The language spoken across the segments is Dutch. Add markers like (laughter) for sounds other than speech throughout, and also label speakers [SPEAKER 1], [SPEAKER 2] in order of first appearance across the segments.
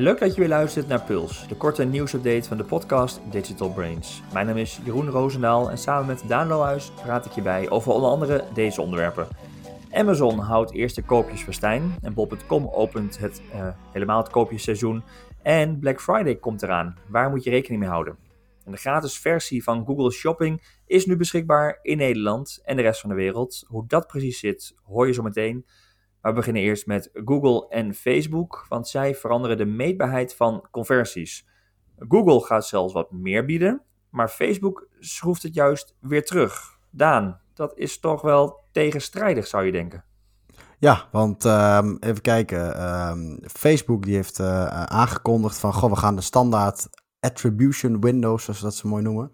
[SPEAKER 1] Leuk dat je weer luistert naar Puls, de korte nieuwsupdate van de podcast Digital Brains. Mijn naam is Jeroen Roosendaal en samen met Daan Lohuis praat ik je bij over onder andere deze onderwerpen. Amazon houdt eerste koopjesfestijn en bol.com opent het, uh, helemaal het koopjesseizoen. En Black Friday komt eraan. Waar moet je rekening mee houden? En de gratis versie van Google Shopping is nu beschikbaar in Nederland en de rest van de wereld. Hoe dat precies zit, hoor je zo meteen. Maar we beginnen eerst met Google en Facebook, want zij veranderen de meetbaarheid van conversies. Google gaat zelfs wat meer bieden, maar Facebook schroeft het juist weer terug. Daan, dat is toch wel tegenstrijdig, zou je denken.
[SPEAKER 2] Ja, want um, even kijken. Um, Facebook die heeft uh, aangekondigd van, goh, we gaan de standaard attribution windows, zoals we dat zo mooi noemen.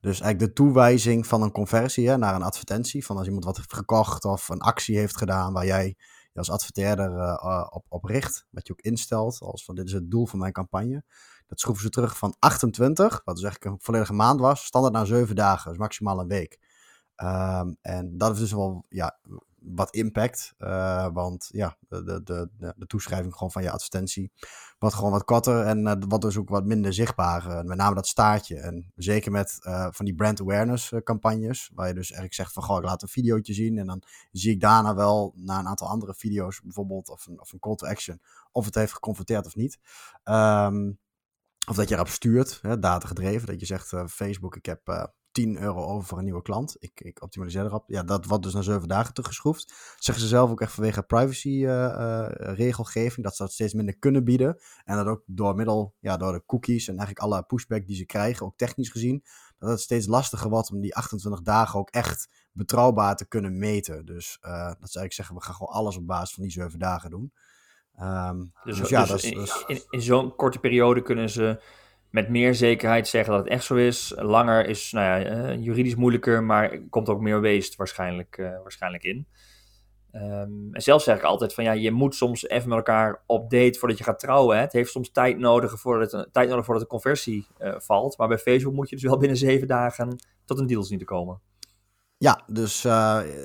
[SPEAKER 2] Dus eigenlijk de toewijzing van een conversie hè, naar een advertentie. Van als iemand wat heeft gekocht of een actie heeft gedaan waar jij als adverteerder uh, op, op richt. Wat je ook instelt als van dit is het doel van mijn campagne. Dat schroeven ze terug van 28, wat dus eigenlijk een volledige maand was, standaard naar 7 dagen, dus maximaal een week. Um, en dat is dus wel ja, wat impact. Uh, want ja, de, de, de, toeschrijving gewoon van je advertentie wat gewoon wat korter en uh, wat dus ook wat minder zichtbaar. Uh, met name dat staartje. En zeker met van die brand awareness campagnes, waar je dus eigenlijk zegt van goh, ik laat een videootje zien en dan zie ik daarna wel na een aantal andere video's bijvoorbeeld of een, of een call to action of het heeft geconverteerd of niet. Um, of dat je erop stuurt, hè, data gedreven, dat je zegt Facebook, ik heb 10 euro over voor een nieuwe klant. Ik, ik optimaliseer erop. Ja, dat wordt dus na 7 dagen teruggeschroefd. Zeggen ze zelf ook echt vanwege privacy uh, uh, regelgeving. Dat ze dat steeds minder kunnen bieden. En dat ook door middel, ja, door de cookies en eigenlijk alle pushback die ze krijgen, ook technisch gezien, dat het steeds lastiger wordt om die 28 dagen ook echt betrouwbaar te kunnen meten. Dus uh, dat zou ik zeggen, we gaan gewoon alles op basis van die 7 dagen doen. Um,
[SPEAKER 1] dus, dus, ja, dus dat is, in, in, in zo'n korte periode kunnen ze met meer zekerheid zeggen dat het echt zo is. Langer is nou ja, uh, juridisch moeilijker, maar komt ook meer weest waarschijnlijk, uh, waarschijnlijk in. Um, en zelf zeg ik altijd van ja, je moet soms even met elkaar op date voordat je gaat trouwen. Hè. Het heeft soms tijd nodig voordat, het, tijd nodig voordat de conversie uh, valt. Maar bij Facebook moet je dus wel binnen zeven dagen tot een deal zien te komen.
[SPEAKER 2] Ja, dus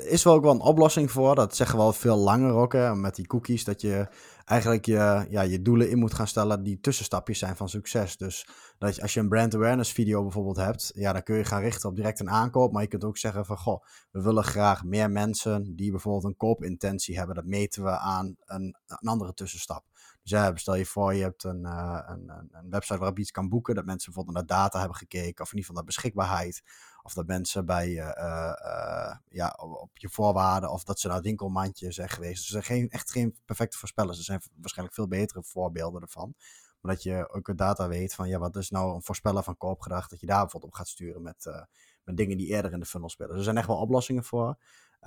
[SPEAKER 2] is wel ook wel een oplossing voor. Dat zeggen we veel langer ook, met die cookies. Dat je eigenlijk je, ja, je doelen in moet gaan stellen die tussenstapjes zijn van succes. Dus dat je, als je een brand awareness video bijvoorbeeld hebt, ja, dan kun je gaan richten op direct een aankoop. Maar je kunt ook zeggen van, goh, we willen graag meer mensen die bijvoorbeeld een koopintentie hebben. Dat meten we aan een, een andere tussenstap. Dus ja, stel je voor, je hebt een, uh, een, een website waarop je iets kan boeken. Dat mensen bijvoorbeeld naar data hebben gekeken. Of in ieder geval naar beschikbaarheid. Of dat mensen bij uh, uh, ja, op je voorwaarden. Of dat ze naar winkelmandje zijn geweest. Dus er zijn geen, echt geen perfecte voorspellers. Er zijn waarschijnlijk veel betere voorbeelden ervan. Maar dat je ook data weet van ja, wat is nou een voorspeller van koopgedrag. Dat je daar bijvoorbeeld op gaat sturen met, met dingen die eerder in de funnel spelen. Dus er zijn echt wel oplossingen voor.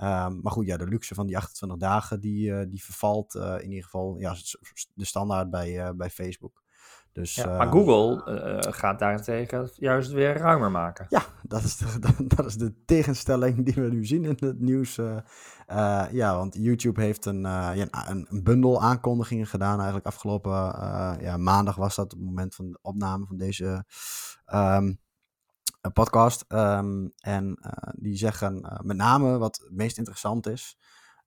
[SPEAKER 2] Um, maar goed, ja, de luxe van die 28 dagen, die, uh, die vervalt uh, in ieder geval ja, de standaard bij, uh, bij Facebook. Dus,
[SPEAKER 1] ja, maar Google gaat daarentegen juist weer ruimer maken.
[SPEAKER 2] Ja, dat is, de, (laughs) dat is de tegenstelling die we nu zien in het nieuws. ja, want YouTube heeft een, ja, een, een, bundel aankondigingen gedaan. Eigenlijk afgelopen ja, maandag was dat, op het moment van de opname van deze um, een podcast. Um, en uh, die zeggen uh, met name wat het meest interessant is.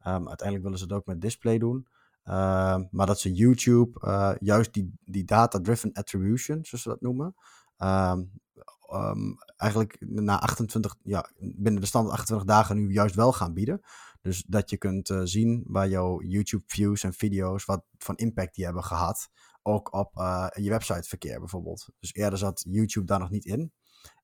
[SPEAKER 2] Um, uiteindelijk willen ze het ook met display doen. Uh, maar dat ze YouTube uh, juist die, die data-driven attribution, zoals ze dat noemen. Eigenlijk na 28, ja, binnen de stand 28 dagen nu juist wel gaan bieden. Dus dat je kunt zien waar jouw YouTube views en video's, wat van impact die hebben gehad. Ook op uh, je websiteverkeer bijvoorbeeld. Dus eerder zat YouTube daar nog niet in.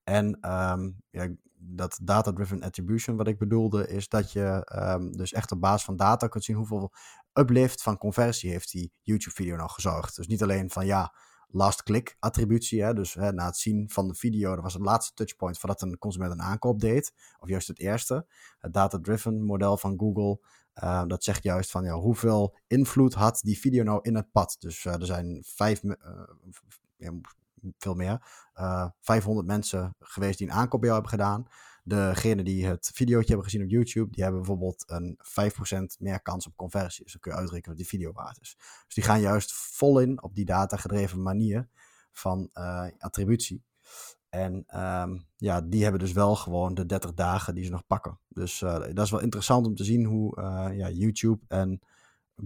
[SPEAKER 2] En um, ja, dat data-driven attribution, wat ik bedoelde, is dat je um, dus echt op basis van data kunt zien hoeveel uplift van conversie heeft die YouTube-video nou gezorgd. Dus niet alleen van ja, last click attributie, hè, dus hè, na het zien van de video, dat was het laatste touchpoint voordat een consument een aankoop deed, of juist het eerste. Het data-driven model van Google, uh, dat zegt juist van ja, hoeveel invloed had die video nou in het pad. Dus uh, er zijn vijf, ja, veel meer, uh, eh, 500 mensen geweest die een aankoop bij jou hebben gedaan. Degene die het videootje hebben gezien op YouTube, die hebben bijvoorbeeld een 5% meer kans op conversie. Dus dan kun je uitrekenen wat die video waard is. Dus die gaan juist vol in op die data gedreven manier van uh, attributie. En um, ja, die hebben dus wel gewoon de 30 dagen die ze nog pakken. Dus uh, dat is wel interessant om te zien hoe ja, YouTube en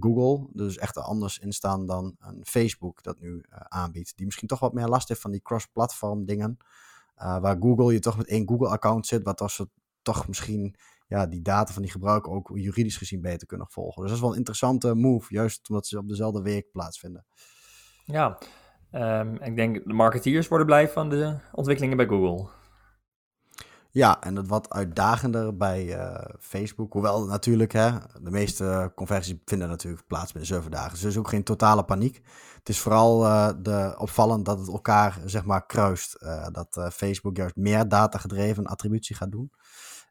[SPEAKER 2] Google. Dus echt er anders in staan dan een Facebook dat nu aanbiedt. Die misschien toch wat meer last heeft van die cross-platform dingen. waar Google je toch met één Google-account zit, wat als ze toch misschien ja, die data van die gebruiker ook juridisch gezien beter kunnen volgen. Dus dat is wel een interessante move, juist omdat ze op dezelfde week plaatsvinden.
[SPEAKER 1] Ja, um, ik denk de marketeers worden blij van de ontwikkelingen bij Google.
[SPEAKER 2] Ja, en het wat uitdagender bij uh, Facebook. Hoewel natuurlijk, hè, de meeste conversies vinden natuurlijk plaats binnen zeven dagen. Dus er is ook geen totale paniek. Het is vooral uh, de, opvallend dat het elkaar, zeg maar, kruist. Uh, dat Facebook juist meer data-gedreven attributie gaat doen.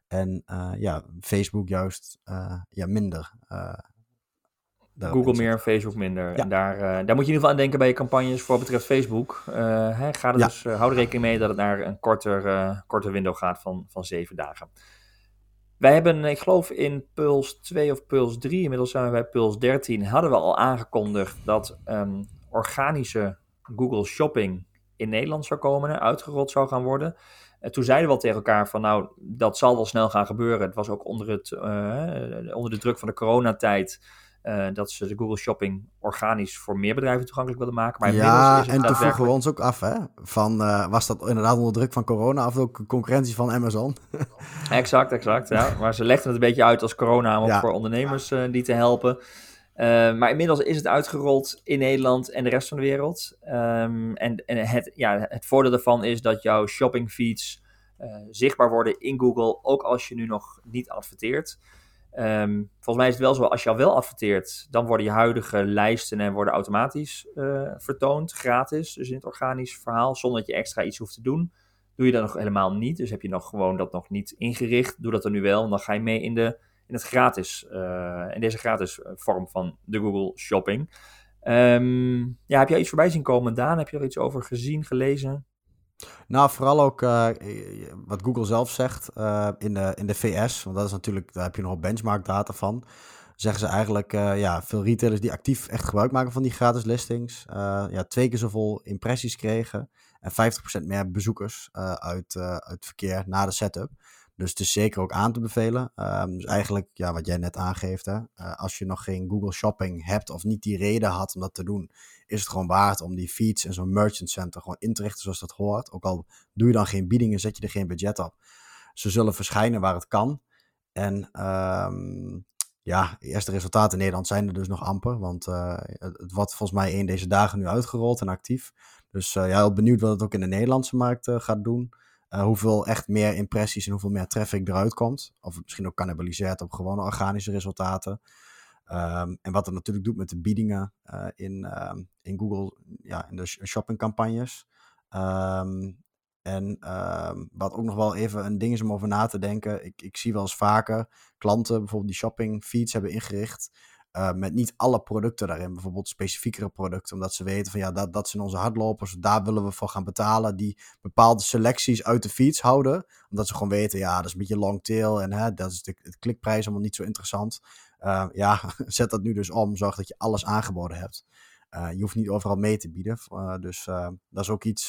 [SPEAKER 2] En ja, Facebook juist ja, minder.
[SPEAKER 1] Google meer, Facebook minder. En daar, daar moet je in ieder geval aan denken bij je campagnes voor betreft Facebook. Uh, hè, ga er dus, uh, hou er rekening mee dat het naar een korter, korter window gaat van, van zeven dagen. Wij hebben, ik geloof in Puls 2 of Puls 3, inmiddels zijn we bij Puls 13, hadden we al aangekondigd dat um, organische Google Shopping in Nederland zou komen, uitgerold zou gaan worden. En toen zeiden we al tegen elkaar van nou, dat zal wel snel gaan gebeuren. Het was ook onder, het, onder de druk van de coronatijd uh, dat ze de Google Shopping organisch voor meer bedrijven toegankelijk willen maken. Maar
[SPEAKER 2] ja, is het en toen vroegen we ons ook af, hè? Van, uh, was dat inderdaad onder druk van corona of ook concurrentie van Amazon? (laughs)
[SPEAKER 1] exact, exact. Ja. Maar ze legden het een beetje uit als corona om ja. voor ondernemers uh, die te helpen. maar inmiddels is het uitgerold in Nederland en de rest van de wereld. Um, en en het, ja, het voordeel daarvan is dat jouw shoppingfeeds zichtbaar worden in Google, ook als je nu nog niet adverteert. Um, volgens mij is het wel zo, als je al wel adverteert, dan worden je huidige lijsten en worden automatisch uh, vertoond, gratis, dus in het organisch verhaal, zonder dat je extra iets hoeft te doen. Doe je dat nog helemaal niet, dus heb je nog gewoon dat nog niet ingericht, doe dat dan nu wel, dan ga je mee in, de, in, het gratis, uh, in deze gratis eh, vorm van de Google Shopping. Um, ja, heb jij iets voorbij zien komen, Daan? Heb je er iets over gezien, gelezen?
[SPEAKER 2] Nou, vooral ook uh, wat Google zelf zegt uh, in, de, in de VS, want dat is natuurlijk, daar heb je nog benchmark data van. Zeggen ze eigenlijk, ja, veel retailers die actief echt gebruik maken van die gratis listings, ja, twee keer zoveel impressies kregen en 50% meer bezoekers uit, uit verkeer na de setup. Dus het is zeker ook aan te bevelen. Um, dus eigenlijk, ja, wat jij net aangeeft, hè, als je nog geen Google Shopping hebt of niet die reden had om dat te doen, is het gewoon waard om die feeds en zo'n merchant center gewoon in te richten zoals dat hoort. Ook al doe je dan geen biedingen, zet je er geen budget op. Ze zullen verschijnen waar het kan. En um, ja, eerste resultaten in Nederland zijn er dus nog amper. Want uh, het wordt volgens mij één deze dagen nu uitgerold en actief. Dus uh, ja, heel benieuwd wat het ook in de Nederlandse markt uh, gaat doen. hoeveel echt meer impressies en hoeveel meer traffic eruit komt. Of het misschien ook cannibaliseert op gewone organische resultaten. Um, en wat het natuurlijk doet met de biedingen uh, in, uh, in Google, ja, in de shoppingcampagnes. Um, en wat ook nog wel even een ding is om over na te denken. Ik, ik zie wel eens vaker klanten bijvoorbeeld die shopping feeds hebben ingericht. Uh, met niet alle producten daarin, bijvoorbeeld specifiekere producten, omdat ze weten van ja, dat, dat zijn onze hardlopers, daar willen we voor gaan betalen, die bepaalde selecties uit de feeds houden, omdat ze gewoon weten, ja, dat is een beetje long tail en hè, dat is de, de klikprijs allemaal niet zo interessant. Uh, ja, (laughs) zet dat nu dus om. Zorg dat je alles aangeboden hebt. Uh, je hoeft niet overal mee te bieden. Uh, dus dat is ook iets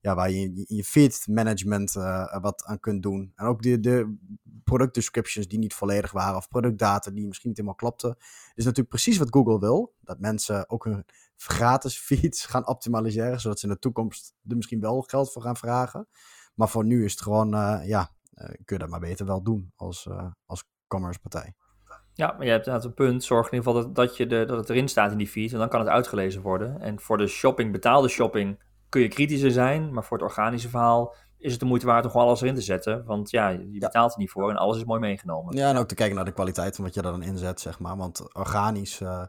[SPEAKER 2] ja, waar je in je feed management wat aan kunt doen. En ook de, de product descriptions die niet volledig waren. Of productdata die misschien niet helemaal klopten. is natuurlijk precies wat Google wil. Dat mensen ook hun gratis feeds (laughs) gaan optimaliseren. Zodat ze in de toekomst er misschien wel geld voor gaan vragen. Maar voor nu is het gewoon, ja, kun je dat maar beter wel doen als, als commerce partij.
[SPEAKER 1] Ja, maar je hebt inderdaad een punt. Zorg in ieder geval dat, dat, je de, dat het erin staat in die feed. En dan kan het uitgelezen worden. En voor de shopping, betaalde shopping, kun je kritischer zijn. Maar voor het organische verhaal is het de moeite waard om gewoon alles erin te zetten. Want ja, je betaalt er niet voor en alles is mooi meegenomen.
[SPEAKER 2] Ja, en ook te kijken naar de kwaliteit van wat je er dan inzet, zeg maar. Want organisch... Uh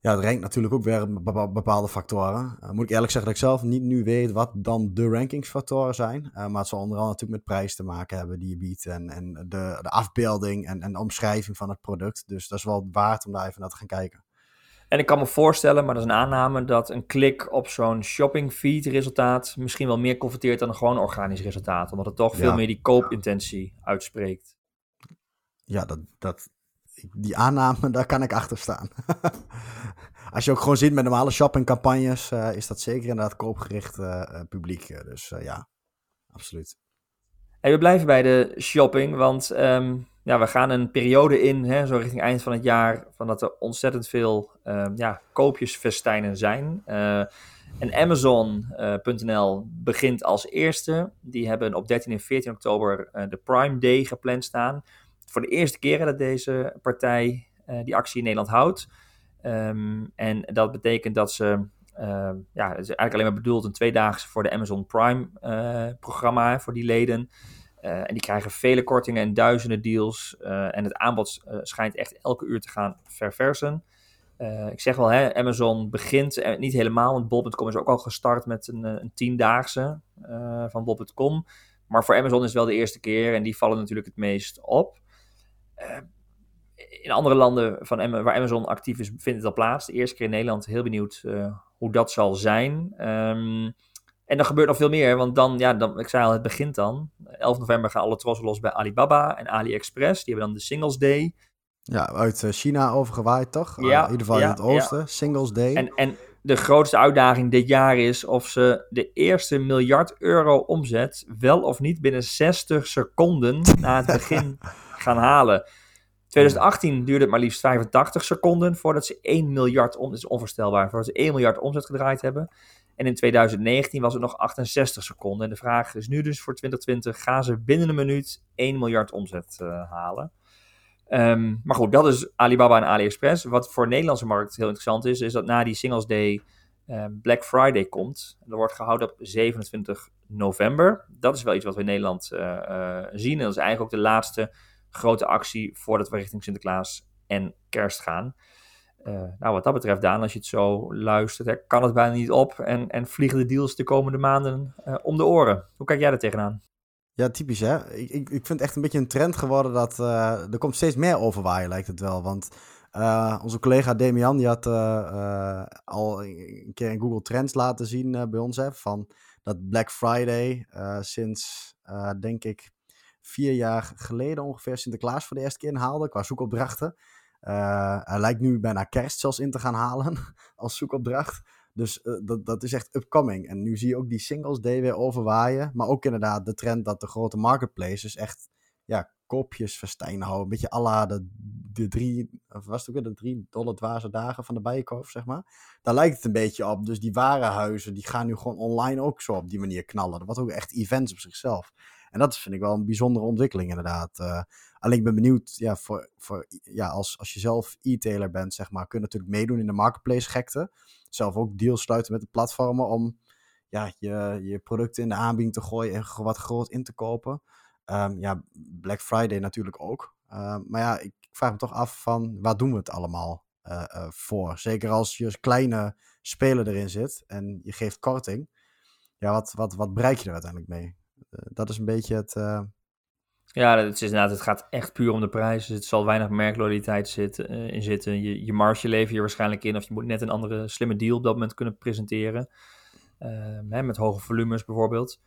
[SPEAKER 2] ja, het rankt natuurlijk ook weer bepaalde factoren. Uh, moet ik eerlijk zeggen dat ik zelf niet nu weet wat dan de rankingsfactoren zijn. Uh, maar het zal onder andere natuurlijk met prijs te maken hebben die je biedt. En, en de, de afbeelding en, en de omschrijving van het product. Dus dat is wel waard om daar even naar te gaan kijken.
[SPEAKER 1] En ik kan me voorstellen, maar dat is een aanname, dat een klik op zo'n shopping feed resultaat misschien wel meer converteert dan een gewoon organisch resultaat. Omdat het toch veel meer die koopintentie uitspreekt.
[SPEAKER 2] Ja, dat, dat, die aanname, daar kan ik achter staan. (laughs) Als je ook gewoon ziet met normale shoppingcampagnes, uh, is dat zeker inderdaad koopgericht uh, publiek. Dus ja, absoluut.
[SPEAKER 1] we blijven bij de shopping, want ehm, ja, we gaan een periode in, hè, zo richting eind van het jaar, van dat er ontzettend veel um, ja, koopjesfestijnen zijn. En Amazon.nl begint als eerste. Die hebben op 13 en 14 oktober de Prime Day gepland staan. Voor de eerste keer dat deze partij uh, die actie in Nederland houdt. Um, en dat betekent dat ze uh, ja, het is eigenlijk alleen maar bedoeld een tweedaagse voor de Amazon Prime uh, programma voor die leden. Uh, en die krijgen vele kortingen en duizenden deals. en het aanbod schijnt echt elke uur te gaan verversen. ik zeg wel, hè, Amazon begint niet helemaal, want Bol.com is ook al gestart met een, een tiendaagse van Bol.com. Maar voor Amazon is het wel de eerste keer en die vallen natuurlijk het meest op in andere landen van, waar Amazon actief is, vindt het al plaats. De eerste keer in Nederland, heel benieuwd uh, hoe dat zal zijn. Um, en er gebeurt nog veel meer, want dan, ja, dan, ik zei al, het begint dan. 11 november gaan alle trossen los bij Alibaba en AliExpress. Die hebben dan de Singles Day.
[SPEAKER 2] Ja, uit eh, China overgewaaid, toch?
[SPEAKER 1] Ja,
[SPEAKER 2] uh, in ieder geval
[SPEAKER 1] ja,
[SPEAKER 2] in het oosten. Ja. Singles Day.
[SPEAKER 1] En, en de grootste uitdaging dit jaar is of ze de eerste miljard euro omzet wel of niet binnen 60 seconden na het begin (laughs) gaan halen. 2018 duurde het maar liefst 85 seconden voordat ze 1 miljard, om, dat is onvoorstelbaar, voordat ze 1 miljard omzet gedraaid hebben. En in 2019 was het nog 68 seconden. En de vraag is nu dus voor 2020, gaan ze binnen een minuut 1 miljard omzet uh, halen? Um, maar goed, dat is Alibaba en AliExpress. Wat voor de Nederlandse markt heel interessant is, is dat na die Singles Day uh, Black Friday komt. Dat wordt gehouden op 27 november. Dat is wel iets wat we in Nederland uh, zien. En dat is eigenlijk ook de laatste grote actie voordat we richting Sinterklaas en kerst gaan. Uh, nou, wat dat betreft, Daan, als je het zo luistert, hè, kan het bijna niet op en, en vliegen de deals de komende maanden uh, om de oren. Hoe kijk jij er tegenaan?
[SPEAKER 2] Ja, typisch hè. Ik, ik, vind het echt een beetje een trend geworden dat uh, er komt steeds meer overwaaien, lijkt het wel. Want onze collega Demian, die had al een keer in Google Trends laten zien bij ons, hè, van dat Black Friday sinds, denk ik, vier jaar geleden ongeveer Sinterklaas voor de eerste keer inhaalde qua zoekopdrachten. Uh, hij lijkt nu bijna kerst zelfs in te gaan halen (laughs) als zoekopdracht. Dus uh, dat, dat is echt upcoming. En nu zie je ook die singles day weer overwaaien. Maar ook inderdaad de trend dat de grote marketplaces echt ja, kopjes verstijnen houden. Een beetje à la de, de drie, was het ook weer de drie dolle dwaze dagen van de bijenkorf, zeg maar. Daar lijkt het een beetje op. Dus die warenhuizen, die gaan nu gewoon online ook zo op die manier knallen. Dat wordt ook echt events op zichzelf. En dat vind ik wel een bijzondere ontwikkeling inderdaad. Uh, alleen ik ben benieuwd, ja, voor, voor, ja als, als je zelf e-tailer bent, zeg maar, kun je natuurlijk meedoen in de marketplace gekte. Zelf ook deals sluiten met de platformen om ja, je, je producten in de aanbieding te gooien en wat groot in te kopen. Um, ja, Black Friday natuurlijk ook. Uh, maar ja, ik vraag me toch af van waar doen we het allemaal uh, uh, voor? Zeker als je als kleine speler erin zit en je geeft korting. Ja, wat, wat, wat bereik je er uiteindelijk mee? Eh, dat is een beetje het. Uh...
[SPEAKER 1] Ja, het, is inderdaad, het gaat echt puur om de prijs. Dus het zal weinig merkloyaliteit zitten, uh, in zitten. Je, je marge lever je waarschijnlijk in. Of je moet net een andere slimme deal op dat moment kunnen presenteren. Hè, met hoge volumes bijvoorbeeld.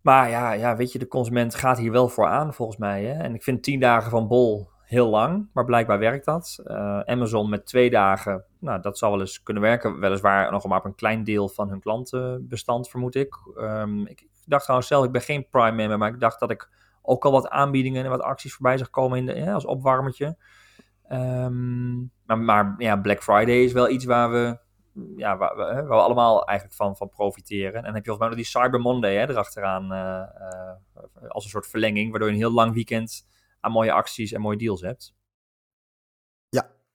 [SPEAKER 1] Maar ja, ja, weet je, de consument gaat hier wel voor aan volgens mij. Hè? En ik vind tien dagen van Bol heel lang, maar blijkbaar werkt dat. Amazon met twee dagen, nou, dat zal wel eens kunnen werken. Weliswaar nog maar op een klein deel van hun klantenbestand, vermoed ik. Ik, ik dacht trouwens zelf, ik ben geen Prime member, maar ik dacht dat ik ook al wat aanbiedingen en wat acties voorbij zag komen in de, als opwarmertje. Um, maar, maar ja, Black Friday is wel iets waar we, ja, waar, we, we allemaal eigenlijk van, van profiteren. En dan heb je volgens mij nog die Cyber Monday hè, erachteraan uh, als een soort verlenging, waardoor je een heel lang weekend aan mooie acties en mooie deals hebt.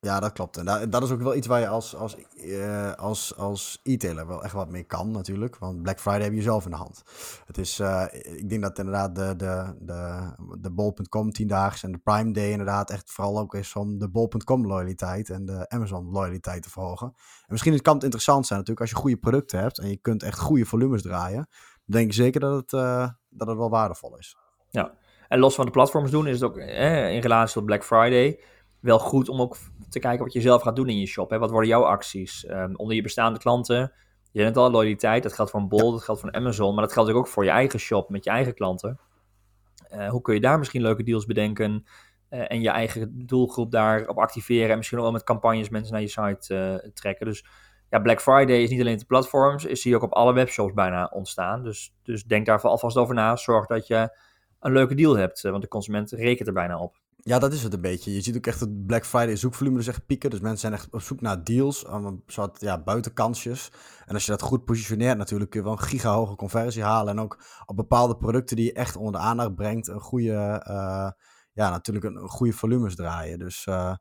[SPEAKER 2] Ja, dat klopt. En dat, is ook wel iets waar je als, als, uh, als, als e-tailer wel echt wat mee kan natuurlijk. Want Black Friday heb je zelf in de hand. Het is, uh, ik denk dat inderdaad de, de, de, de bol.com tiendaags en de Prime Day inderdaad echt vooral ook is om de bol.com loyaliteit en de Amazon loyaliteit te verhogen. En misschien kan het interessant zijn natuurlijk als je goede producten hebt en je kunt echt goede volumes draaien. Dan denk ik zeker dat het, uh, dat het wel waardevol is.
[SPEAKER 1] Ja, en los van de platforms doen is het ook in relatie tot Black Friday wel goed om ook te kijken wat je zelf gaat doen in je shop. Hè? Wat worden jouw acties? Um, onder je bestaande klanten, je hebt al loyaliteit, dat geldt voor een Bol, dat geldt voor een Amazon, maar dat geldt ook voor je eigen shop met je eigen klanten. Uh, hoe kun je daar misschien leuke deals bedenken uh, en je eigen doelgroep daarop activeren en misschien ook wel met campagnes mensen naar je site uh, trekken. Dus ja, Black Friday is niet alleen op de platforms, is hier ook op alle webshops bijna ontstaan. Dus, dus denk daar alvast over na. Zorg dat je een leuke deal hebt. Want de consument rekent er bijna op.
[SPEAKER 2] Ja, dat is het een beetje. Je ziet ook echt het Black Friday zoekvolume dus echt pieken. Dus mensen zijn echt op zoek naar deals, een soort ja, buitenkansjes. En als je dat goed positioneert natuurlijk, kun je wel een giga hoge conversie halen. En ook op bepaalde producten die je echt onder de aandacht brengt, een goede, uh, ja, natuurlijk een, goede volumes draaien. Dus uh,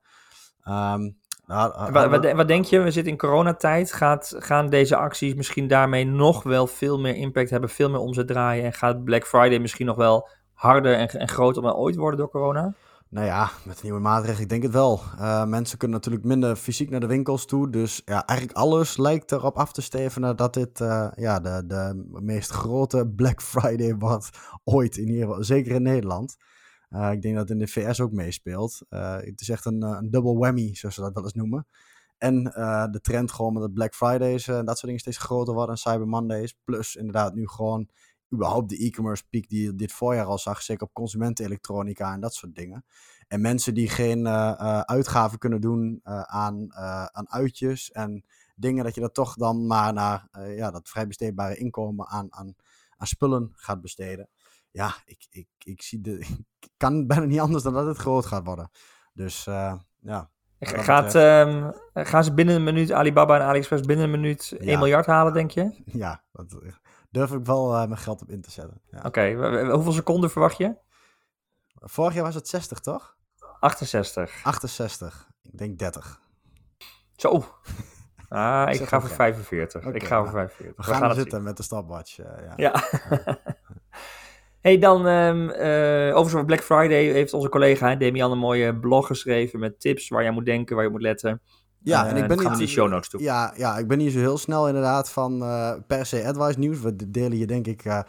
[SPEAKER 2] um,
[SPEAKER 1] nou, wat, wat, wat, denk je? We zitten in coronatijd. Gaat, gaan deze acties misschien daarmee nog wel veel meer impact hebben, veel meer omzet draaien? En gaat Black Friday misschien nog wel harder en, en groter dan ooit worden door corona?
[SPEAKER 2] Nou ja, met nieuwe maatregelen, ik denk het wel. Uh, mensen kunnen natuurlijk minder fysiek naar de winkels toe. Dus ja, eigenlijk alles lijkt erop af te stevenen dat dit uh, ja, de, de meest grote Black Friday wordt ooit. In ieder zeker in Nederland. Uh, ik denk dat het in de VS ook meespeelt. het is echt een, een double whammy, zoals ze dat wel eens noemen. En de trend gewoon met de Black Fridays en dat soort dingen steeds groter worden. En Cyber Mondays. Plus inderdaad nu gewoon überhaupt de e-commerce piek die je dit voorjaar al zag, zeker op consumentenelektronica en dat soort dingen. En mensen die geen uh, uitgaven kunnen doen uh, aan, aan uitjes en dingen, dat je dat toch dan maar naar ja, dat vrij besteedbare inkomen aan, aan, aan spullen gaat besteden. Ja, ik, ik, ik, zie de, (laughs) ik kan bijna niet anders dan dat het groot gaat worden. Dus ja.
[SPEAKER 1] Gaat, um, gaan ze binnen een minuut Alibaba en AliExpress binnen een minuut 1 miljard halen, denk je? (laughs)
[SPEAKER 2] Ja, dat, durf ik wel uh, mijn geld op in te zetten. Ja.
[SPEAKER 1] Oké, hoeveel seconden verwacht je?
[SPEAKER 2] Vorig jaar was het 60, toch?
[SPEAKER 1] 68.
[SPEAKER 2] 68. Ik denk 30.
[SPEAKER 1] Zo. Ah, (laughs) ik, ga voor 45. ik ga voor 45.
[SPEAKER 2] We, gaan, gaan zitten met de stopwatch. Uh, ja.
[SPEAKER 1] ja. (laughs) hey, dan um, uh, over Black Friday heeft onze collega Demian een mooie blog geschreven met tips waar je moet denken, waar je moet letten.
[SPEAKER 2] Ja, en ik ben
[SPEAKER 1] niet... die show notes toe.
[SPEAKER 2] Ja, ja, ik ben niet zo heel snel inderdaad van uh, per se advice nieuws. We delen hier denk ik uh, 95%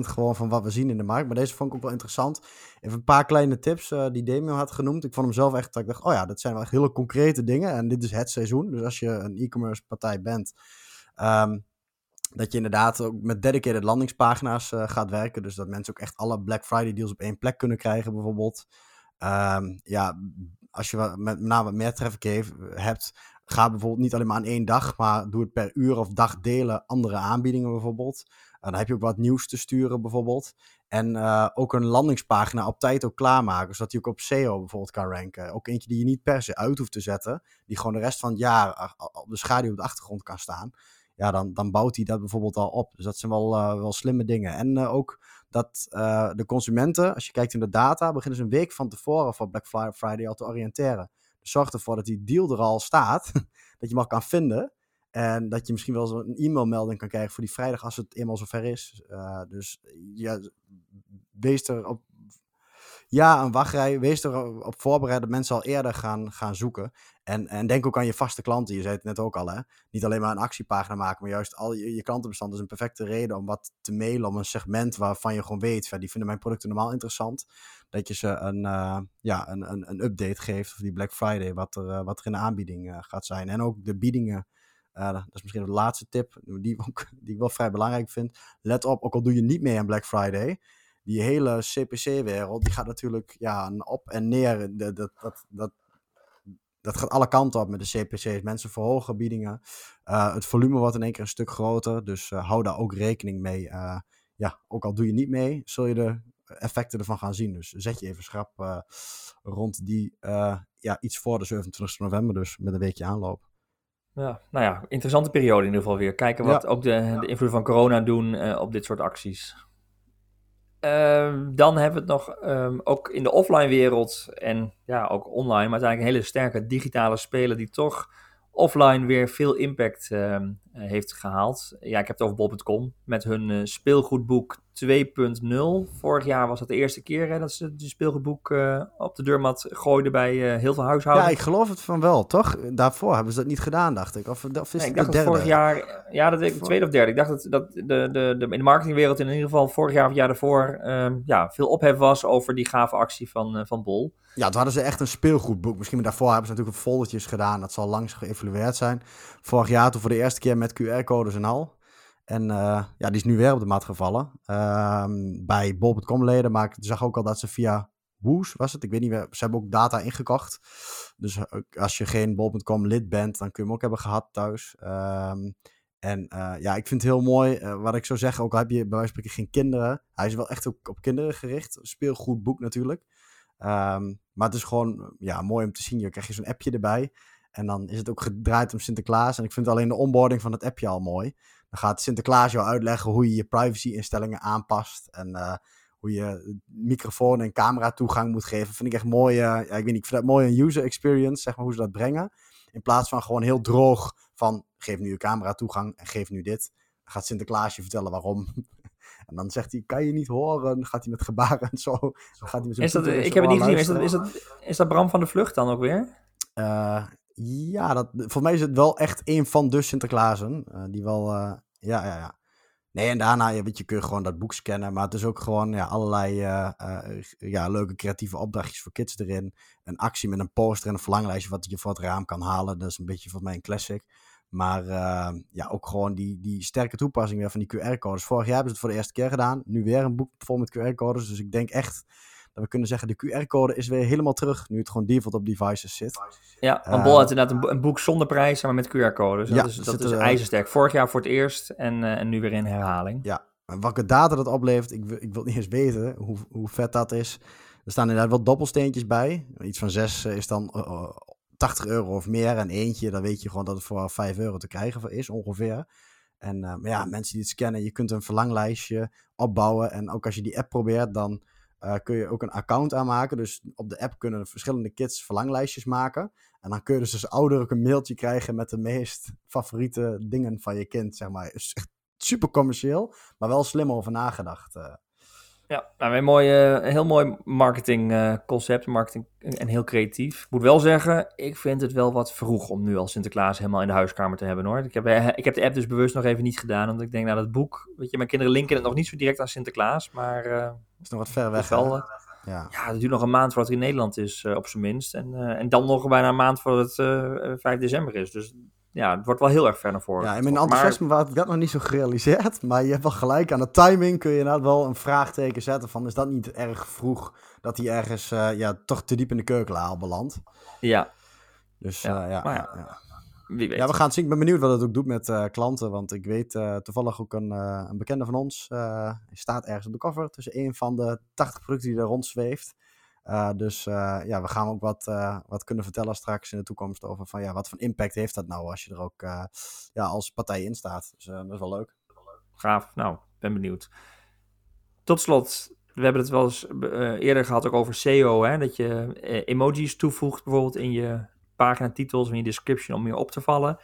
[SPEAKER 2] gewoon van wat we zien in de markt. Maar deze vond ik ook wel interessant. Even een paar kleine tips uh, die Damian had genoemd. Ik vond hem zelf echt, dat ik dacht, oh ja, dat zijn wel echt hele concrete dingen. En dit is het seizoen. Dus als je een e-commerce partij bent... Um, dat je inderdaad ook met dedicated landingspagina's gaat werken. Dus dat mensen ook echt alle Black Friday deals op één plek kunnen krijgen bijvoorbeeld. Um, ja, als je met name wat meer traffic hebt, ga bijvoorbeeld niet alleen maar aan één dag, maar doe het per uur of dag delen andere aanbiedingen bijvoorbeeld. En dan heb je ook wat nieuws te sturen bijvoorbeeld. En uh, ook een landingspagina op tijd ook klaarmaken, zodat die ook op SEO bijvoorbeeld kan ranken. Ook eentje die je niet per se uit hoeft te zetten, die gewoon de rest van het jaar op de schaduw op de achtergrond kan staan. Ja, dan, dan bouwt hij dat bijvoorbeeld al op. Dus dat zijn wel, uh, wel slimme dingen. En uh, ook dat uh, de consumenten, als je kijkt in de data, beginnen ze een week van tevoren voor Black Friday al te oriënteren. Dus zorg ervoor dat die deal er al staat, (laughs) dat je hem al kan vinden. En dat je misschien wel zo'n e-mailmelding kan krijgen voor die vrijdag als het eenmaal zover is. Uh, dus ja, wees er op ja, een wachtrij. Wees erop voorbereid dat mensen al eerder gaan, gaan zoeken. En, en denk ook aan je vaste klanten. Je zei het net ook al, hè. Niet alleen maar een actiepagina maken, maar juist al je, je klantenbestand is een perfecte reden om wat te mailen. Om een segment waarvan je gewoon weet, die vinden mijn producten normaal interessant. Dat je ze een, uh, ja, een, een, een update geeft of die Black Friday, wat er, uh, wat er in de aanbieding uh, gaat zijn. En ook de biedingen. dat is misschien de laatste tip, (laughs) die, die ik wel vrij belangrijk vind. Let op, ook al doe je niet mee aan Black Friday die hele CPC-wereld, die gaat natuurlijk ja, op en neer. Dat, dat, dat, dat, gaat alle kanten op met de CPC's. Mensen verhogen biedingen. Uh, het volume wordt in één keer een stuk groter. Dus uh, hou daar ook rekening mee. Uh, ja, ook al doe je niet mee, zul je de effecten ervan gaan zien. Dus zet je even schrap rond die, ja, iets voor de 27 november, dus met een weekje aanloop.
[SPEAKER 1] Ja, nou ja, interessante periode in ieder geval weer. Kijken wat ook de, de invloed van corona doen op dit soort acties. Ehm, dan hebben we het nog um, ook in de offline wereld en ja, ook online, maar uiteindelijk een hele sterke digitale speler die toch offline weer veel impact uh, heeft gehaald. Ja, ik heb het over bol.com met hun uh, speelgoedboek 2.0. Vorig jaar was dat de eerste keer hè, dat ze die speelgoedboek uh, op de deurmat gooiden bij uh, heel veel huishoudens.
[SPEAKER 2] Ja, ik geloof het van wel, toch? Daarvoor hebben ze dat niet gedaan, dacht ik. Of, of is
[SPEAKER 1] nee, ik dacht dat vorig jaar, ja, dat ik tweede of derde. Ik dacht dat, dat de, de, de, in de marketingwereld in ieder geval vorig jaar of het jaar daarvoor um, ja, veel ophef was over die gave actie van, van Bol.
[SPEAKER 2] Ja, toen hadden ze echt een speelgoedboek. Misschien daarvoor hebben ze natuurlijk foldertjes gedaan. Dat zal langs geëvalueerd zijn. Vorig jaar toen voor de eerste keer met QR-codes en al. En uh, ja, die is nu weer op de mat gevallen. Uh, bij bol.com leden, maar ik zag ook al dat ze via Woos was het. Ik weet niet meer. Ze hebben ook data ingekocht. Dus als je geen bol.com lid bent, dan kun je hem ook hebben gehad thuis. Um, En uh, ja, ik vind het heel mooi. Uh, wat ik zou zeggen, ook al heb je bij wijze van spreken geen kinderen. Hij is wel echt ook op kinderen gericht. Speelgoed boek natuurlijk. Um, maar het is gewoon ja, mooi om te zien. Je krijgt zo'n appje erbij. En dan is het ook gedraaid om Sinterklaas. En ik vind alleen de onboarding van het appje al mooi. Dan gaat Sinterklaas jou uitleggen hoe je je privacy instellingen aanpast. En uh, hoe je microfoon en camera toegang moet geven. Vind ik echt mooi. ja, ik weet niet, ik vind dat mooi een user experience, zeg maar, hoe ze dat brengen. In plaats van gewoon heel droog van geef nu je camera toegang en geef nu dit. Dan gaat Sinterklaas je vertellen waarom. (laughs) En dan zegt hij, kan je niet horen? gaat hij met gebaren en zo. Dan gaat hij met
[SPEAKER 1] is dat, ik heb het niet gezien. Is dat, is, dat, is dat Bram van de Vlucht dan ook weer?
[SPEAKER 2] Uh, ja, dat, voor mij is het wel echt een van de Sinterklaasen. Uh, die wel, uh, ja, ja, ja. Nee, en daarna, ja, weet je, kun je gewoon dat boek scannen. Maar het is ook gewoon ja, allerlei uh, uh, ja, leuke creatieve opdrachtjes voor kids erin. Een actie met een poster en een verlanglijstje wat je voor het raam kan halen. Dat is een beetje voor mij een classic. Maar uh, ja, ook gewoon die, die sterke toepassing weer van die QR-codes. Vorig jaar hebben ze het voor de eerste keer gedaan. Nu weer een boek vol met QR-codes. Dus ik denk echt dat we kunnen zeggen, de QR-code is weer helemaal terug. Nu het gewoon default op devices zit.
[SPEAKER 1] Ja, want Bol had inderdaad een, een, boek zonder prijs, maar met QR-codes. Ja, dat is, dat is ijzersterk. Vorig jaar voor het eerst en, uh, en nu weer in herhaling.
[SPEAKER 2] Ja, en welke data dat oplevert, ik, ik wil niet eens weten hoe, hoe vet dat is. Er staan inderdaad wel doppelsteentjes bij. Iets van zes is dan uh, 80 euro of meer. En eentje, dan weet je gewoon dat het voor 5 euro te krijgen is ongeveer. En uh, maar ja, mensen die het scannen, je kunt een verlanglijstje opbouwen. En ook als je die app probeert, dan uh, kun je ook een account aanmaken. Dus op de app kunnen verschillende kids verlanglijstjes maken. En dan kun je dus als ouder ook een mailtje krijgen met de meest favoriete dingen van je kind, zeg maar. Echt super commercieel, maar wel slim over nagedacht. Uh.
[SPEAKER 1] Ja, nou, een, mooie, heel mooi marketingconcept, uh, marketing en heel creatief. Ik moet wel zeggen, ik vind het wel wat vroeg om nu al Sinterklaas helemaal in de huiskamer te hebben hoor. Ik heb, ik heb de app dus bewust nog even niet gedaan, omdat ik denk, nou dat boek, weet je, mijn kinderen linken het nog niet zo direct aan Sinterklaas, maar... Uh,
[SPEAKER 2] is nog wat ver weg. Wel,
[SPEAKER 1] ja. ja, het duurt nog een maand voordat het in Nederland is, uh, op zijn minst. En, uh, en dan nog bijna een maand voordat het 5 december is. Dus ja, het wordt wel heel erg ver naar voren.
[SPEAKER 2] Ja, in mijn enthousiasme maar... had ik dat nog niet zo gerealiseerd. Maar je hebt wel gelijk. Aan de timing kun je inderdaad wel een vraagteken zetten van... is dat niet erg vroeg dat hij ergens uh, ja, toch te diep in de keukenlaal belandt?
[SPEAKER 1] Ja.
[SPEAKER 2] Dus ja, uh, ja,
[SPEAKER 1] ja,
[SPEAKER 2] ja,
[SPEAKER 1] Wie weet.
[SPEAKER 2] Ja, we gaan zien. Ik ben benieuwd wat het ook doet met uh, klanten. Want ik weet toevallig ook een, een bekende van ons... staat ergens op de cover tussen een van de 80 producten die er rondzweeft... Uh, dus uh, ja, we gaan ook wat, uh, wat kunnen vertellen straks in de toekomst over van ja, wat voor impact heeft dat nou als je er ook ja, als partij in staat. Dus dat is wel leuk.
[SPEAKER 1] Gaaf, nou, ben benieuwd. Tot slot, we hebben het wel eens eerder gehad ook over SEO, hè, dat je emojis toevoegt bijvoorbeeld in je paginatitels, in je description om meer op te vallen.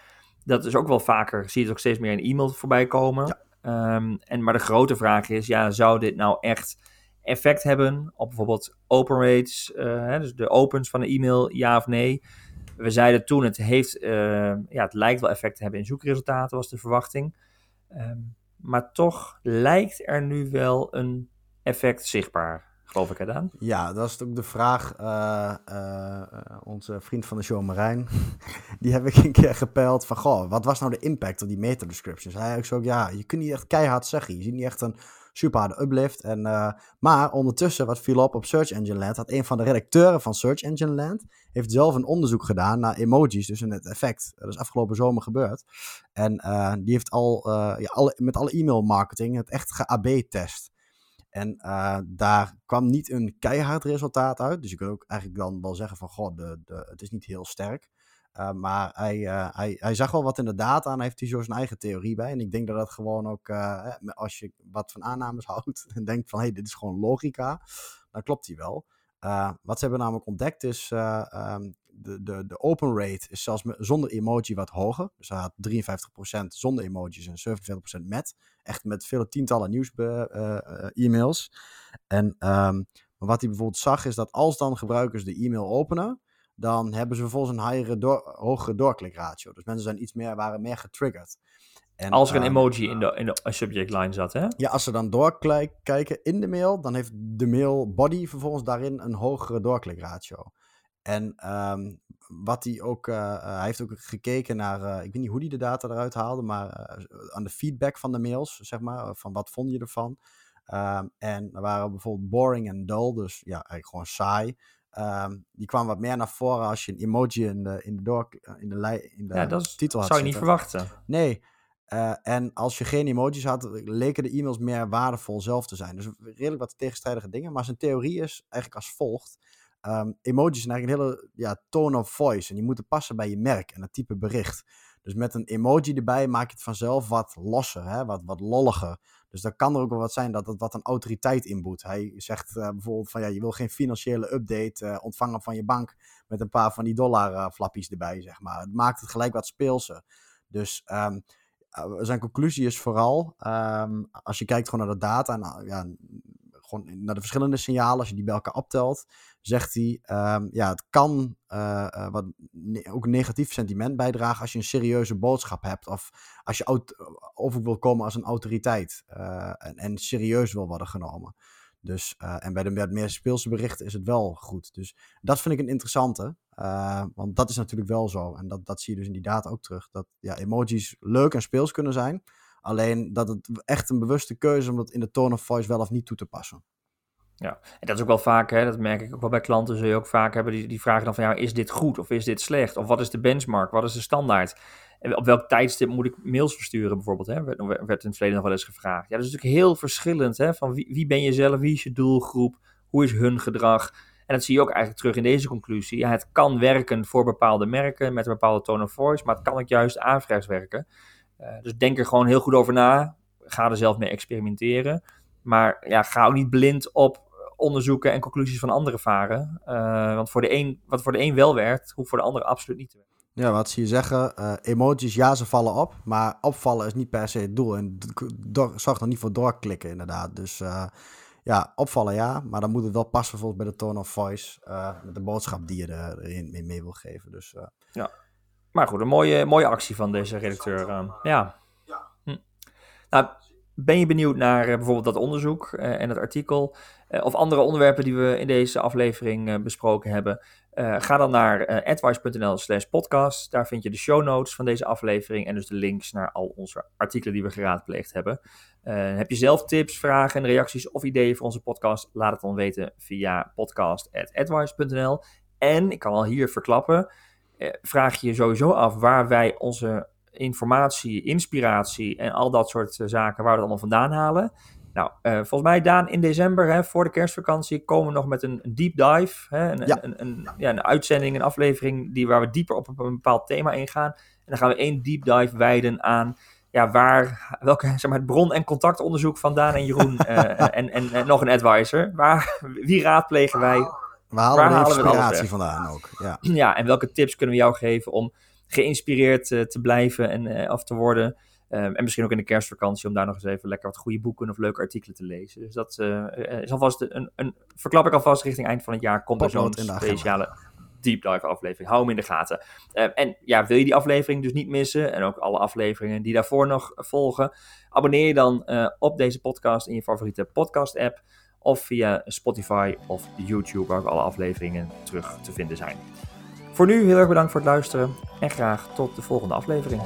[SPEAKER 1] Dat is ook wel vaker, zie je het ook steeds meer in e-mail voorbij komen. Ja. Um, en, maar de grote vraag is, ja, zou dit nou echt effect hebben op bijvoorbeeld open rates, uh, dus de opens van een e-mail, ja of nee. We zeiden toen, het, heeft, uh, ja, het lijkt wel effect te hebben in zoekresultaten, was de verwachting. Um, maar toch lijkt er nu wel een effect zichtbaar, geloof ik, gedaan.
[SPEAKER 2] Ja, dat is ook de vraag. Uh, onze vriend van de show, Marijn, (laughs) die heb ik een keer gepeld van, goh, wat was nou de impact op die meta-descriptions? Hij ook zo, ja, je kunt niet echt keihard zeggen. Je ziet niet echt een super harde uplift. En, uh, maar ondertussen, wat viel op op Search Engine Land, had een van de redacteuren van Search Engine Land, heeft zelf een onderzoek gedaan naar emojis, dus in het effect. Dat is afgelopen zomer gebeurd. En uh, die heeft al, alle, met alle e-mail marketing het echt ge-AB-test. En daar kwam niet een keihard resultaat uit. Dus je kunt ook eigenlijk dan wel zeggen van, goh, de, de, het is niet heel sterk. Uh, maar hij, uh, hij, hij zag wel wat in de data heeft hij zo zijn eigen theorie bij. En ik denk dat dat gewoon ook, uh, als je wat van aannames (laughs) houdt en denkt van hé, hey, dit is gewoon logica, dan klopt die wel. wat ze hebben namelijk ontdekt is, um, de, de, de open rate is zelfs met, zonder emoji wat hoger. Dus hij had 53% zonder emojis en 47% met. Echt met vele tientallen nieuws-e-mails. en um, wat hij bijvoorbeeld zag is dat als dan gebruikers de e-mail openen, dan hebben ze vervolgens een higher door, hogere doorklikratio. Dus mensen zijn iets meer, waren meer getriggerd.
[SPEAKER 1] En, als er een ehm, emoji in de, in de subject line zat, hè?
[SPEAKER 2] Ja, als ze dan doorkijken in de mail, dan heeft de mail body vervolgens daarin een hogere doorklikratio. En um, wat hij ook, uh, hij heeft ook gekeken naar, uh, ik weet niet hoe hij de data eruit haalde, maar aan de feedback van de mails, zeg maar, van wat vond je ervan. Um, en er waren bijvoorbeeld boring en dull, dus ja, eigenlijk gewoon saai. Um, die kwam wat meer naar voren als je een emoji in de, in de, door, in de, in de
[SPEAKER 1] ja, dat
[SPEAKER 2] titel
[SPEAKER 1] had
[SPEAKER 2] zou
[SPEAKER 1] je niet verwachten.
[SPEAKER 2] Nee. Uh, en als je geen emojis had, leken de e-mails meer waardevol zelf te zijn. Dus redelijk wat tegenstrijdige dingen. Maar zijn theorie is eigenlijk als volgt. Um, emojis zijn eigenlijk een hele ja, tone of voice. En die moeten passen bij je merk en het type bericht. Dus met een emoji erbij maak je het vanzelf wat losser, hè? Wat, wat lolliger. Dus dan kan er ook wel wat zijn dat het wat een autoriteit inboet. Hij zegt uh, bijvoorbeeld van ja, je wil geen financiële update uh, ontvangen van je bank met een paar van die dollar uh, flappies erbij, zeg maar. Het maakt het gelijk wat speelser. Dus um, zijn conclusie is vooral, um, als je kijkt gewoon naar de data en ja, gewoon naar de verschillende signalen, als je die bij elkaar optelt, zegt hij, um, ja, het kan uh, wat ook negatief sentiment bijdragen als je een serieuze boodschap hebt of als je over wil komen als een autoriteit uh, en, en, serieus wil worden genomen. Dus, en bij de meer speelse berichten is het wel goed. Dus dat vind ik een interessante. want dat is natuurlijk wel zo. En dat, dat zie je dus in die data ook terug. Dat ja, emojis leuk en speels kunnen zijn. Alleen dat het echt een bewuste keuze om dat in de tone of voice wel of niet toe te passen.
[SPEAKER 1] Ja, en dat is ook wel vaak, hè, dat merk ik ook wel bij klanten, zul je ook vaak hebben, die, die vragen dan van, ja, is dit goed of is dit slecht? Of wat is de benchmark, wat is de standaard? En op welk tijdstip moet ik mails versturen bijvoorbeeld, hè? Werd, in het verleden nog wel eens gevraagd. Ja, dat is natuurlijk heel verschillend, hè, van wie, wie ben je zelf, wie is je doelgroep, hoe is hun gedrag? En dat zie je ook eigenlijk terug in deze conclusie. Ja, het kan werken voor bepaalde merken met een bepaalde tone of voice, maar het kan ook juist averechts werken. Uh, dus denk er gewoon heel goed over na. Ga er zelf mee experimenteren. Maar ja, ga ook niet blind op onderzoeken en conclusies van anderen varen. Uh, want voor de een, wat voor de een wel werkt, hoeft voor de ander absoluut niet te werken.
[SPEAKER 2] Ja, wat zie je zeggen? Uh, emojis, ja, ze vallen op. Maar opvallen is niet per se het doel. En zorg er niet voor doorklikken, inderdaad. Dus uh, ja, opvallen ja. Maar dan moet het wel passen volgens bij de tone of voice. met de boodschap die je erin mee, mee wil geven. Dus,
[SPEAKER 1] ja. Maar goed, een mooie, mooie actie van deze redacteur. ja. Hm. Nou, ben je benieuwd naar bijvoorbeeld dat onderzoek en het artikel? Uh, of andere onderwerpen die we in deze aflevering besproken hebben, ga dan naar advice.nl slash podcast. Daar vind je de show notes van deze aflevering en dus de links naar al onze artikelen die we geraadpleegd hebben. heb je zelf tips, vragen en reacties of ideeën voor onze podcast? Laat het dan weten via podcast.advice.nl. En ik kan al hier verklappen, vraag je je sowieso af waar wij onze informatie, inspiratie en al dat soort zaken, waar we het allemaal vandaan halen. Nou, uh, volgens mij, Daan, in december, hè, voor de kerstvakantie, komen we nog met een, een deep dive. Hè, een,
[SPEAKER 2] ja.
[SPEAKER 1] een, een, ja, een uitzending, een aflevering die, waar we dieper op een bepaald thema ingaan. En dan gaan we één deep dive wijden aan ja, waar, welke, zeg maar, het bron- en contactonderzoek van Daan en Jeroen uh, (laughs) en, en, en, nog een advisor. Waar, wie raadplegen wij?
[SPEAKER 2] We halen waar halen inspiratie vandaan ook. Ja.
[SPEAKER 1] ja, en welke tips kunnen we jou geven om geïnspireerd uh, te blijven en uh, af te worden? Um, en misschien ook in de kerstvakantie om daar nog eens even lekker wat goede boeken of leuke artikelen te lezen. Dus dat uh, is alvast een, een, verklap ik alvast richting eind van het jaar. Komt er zo'n speciale deep dive aflevering. Hou hem in de gaten. Uh, en ja, wil je die aflevering dus niet missen en ook alle afleveringen die daarvoor nog volgen, abonneer je dan uh, op deze podcast in je favoriete podcast app of via Spotify of YouTube waar ook alle afleveringen terug te vinden zijn. Voor nu heel erg bedankt voor het luisteren en graag tot de volgende aflevering.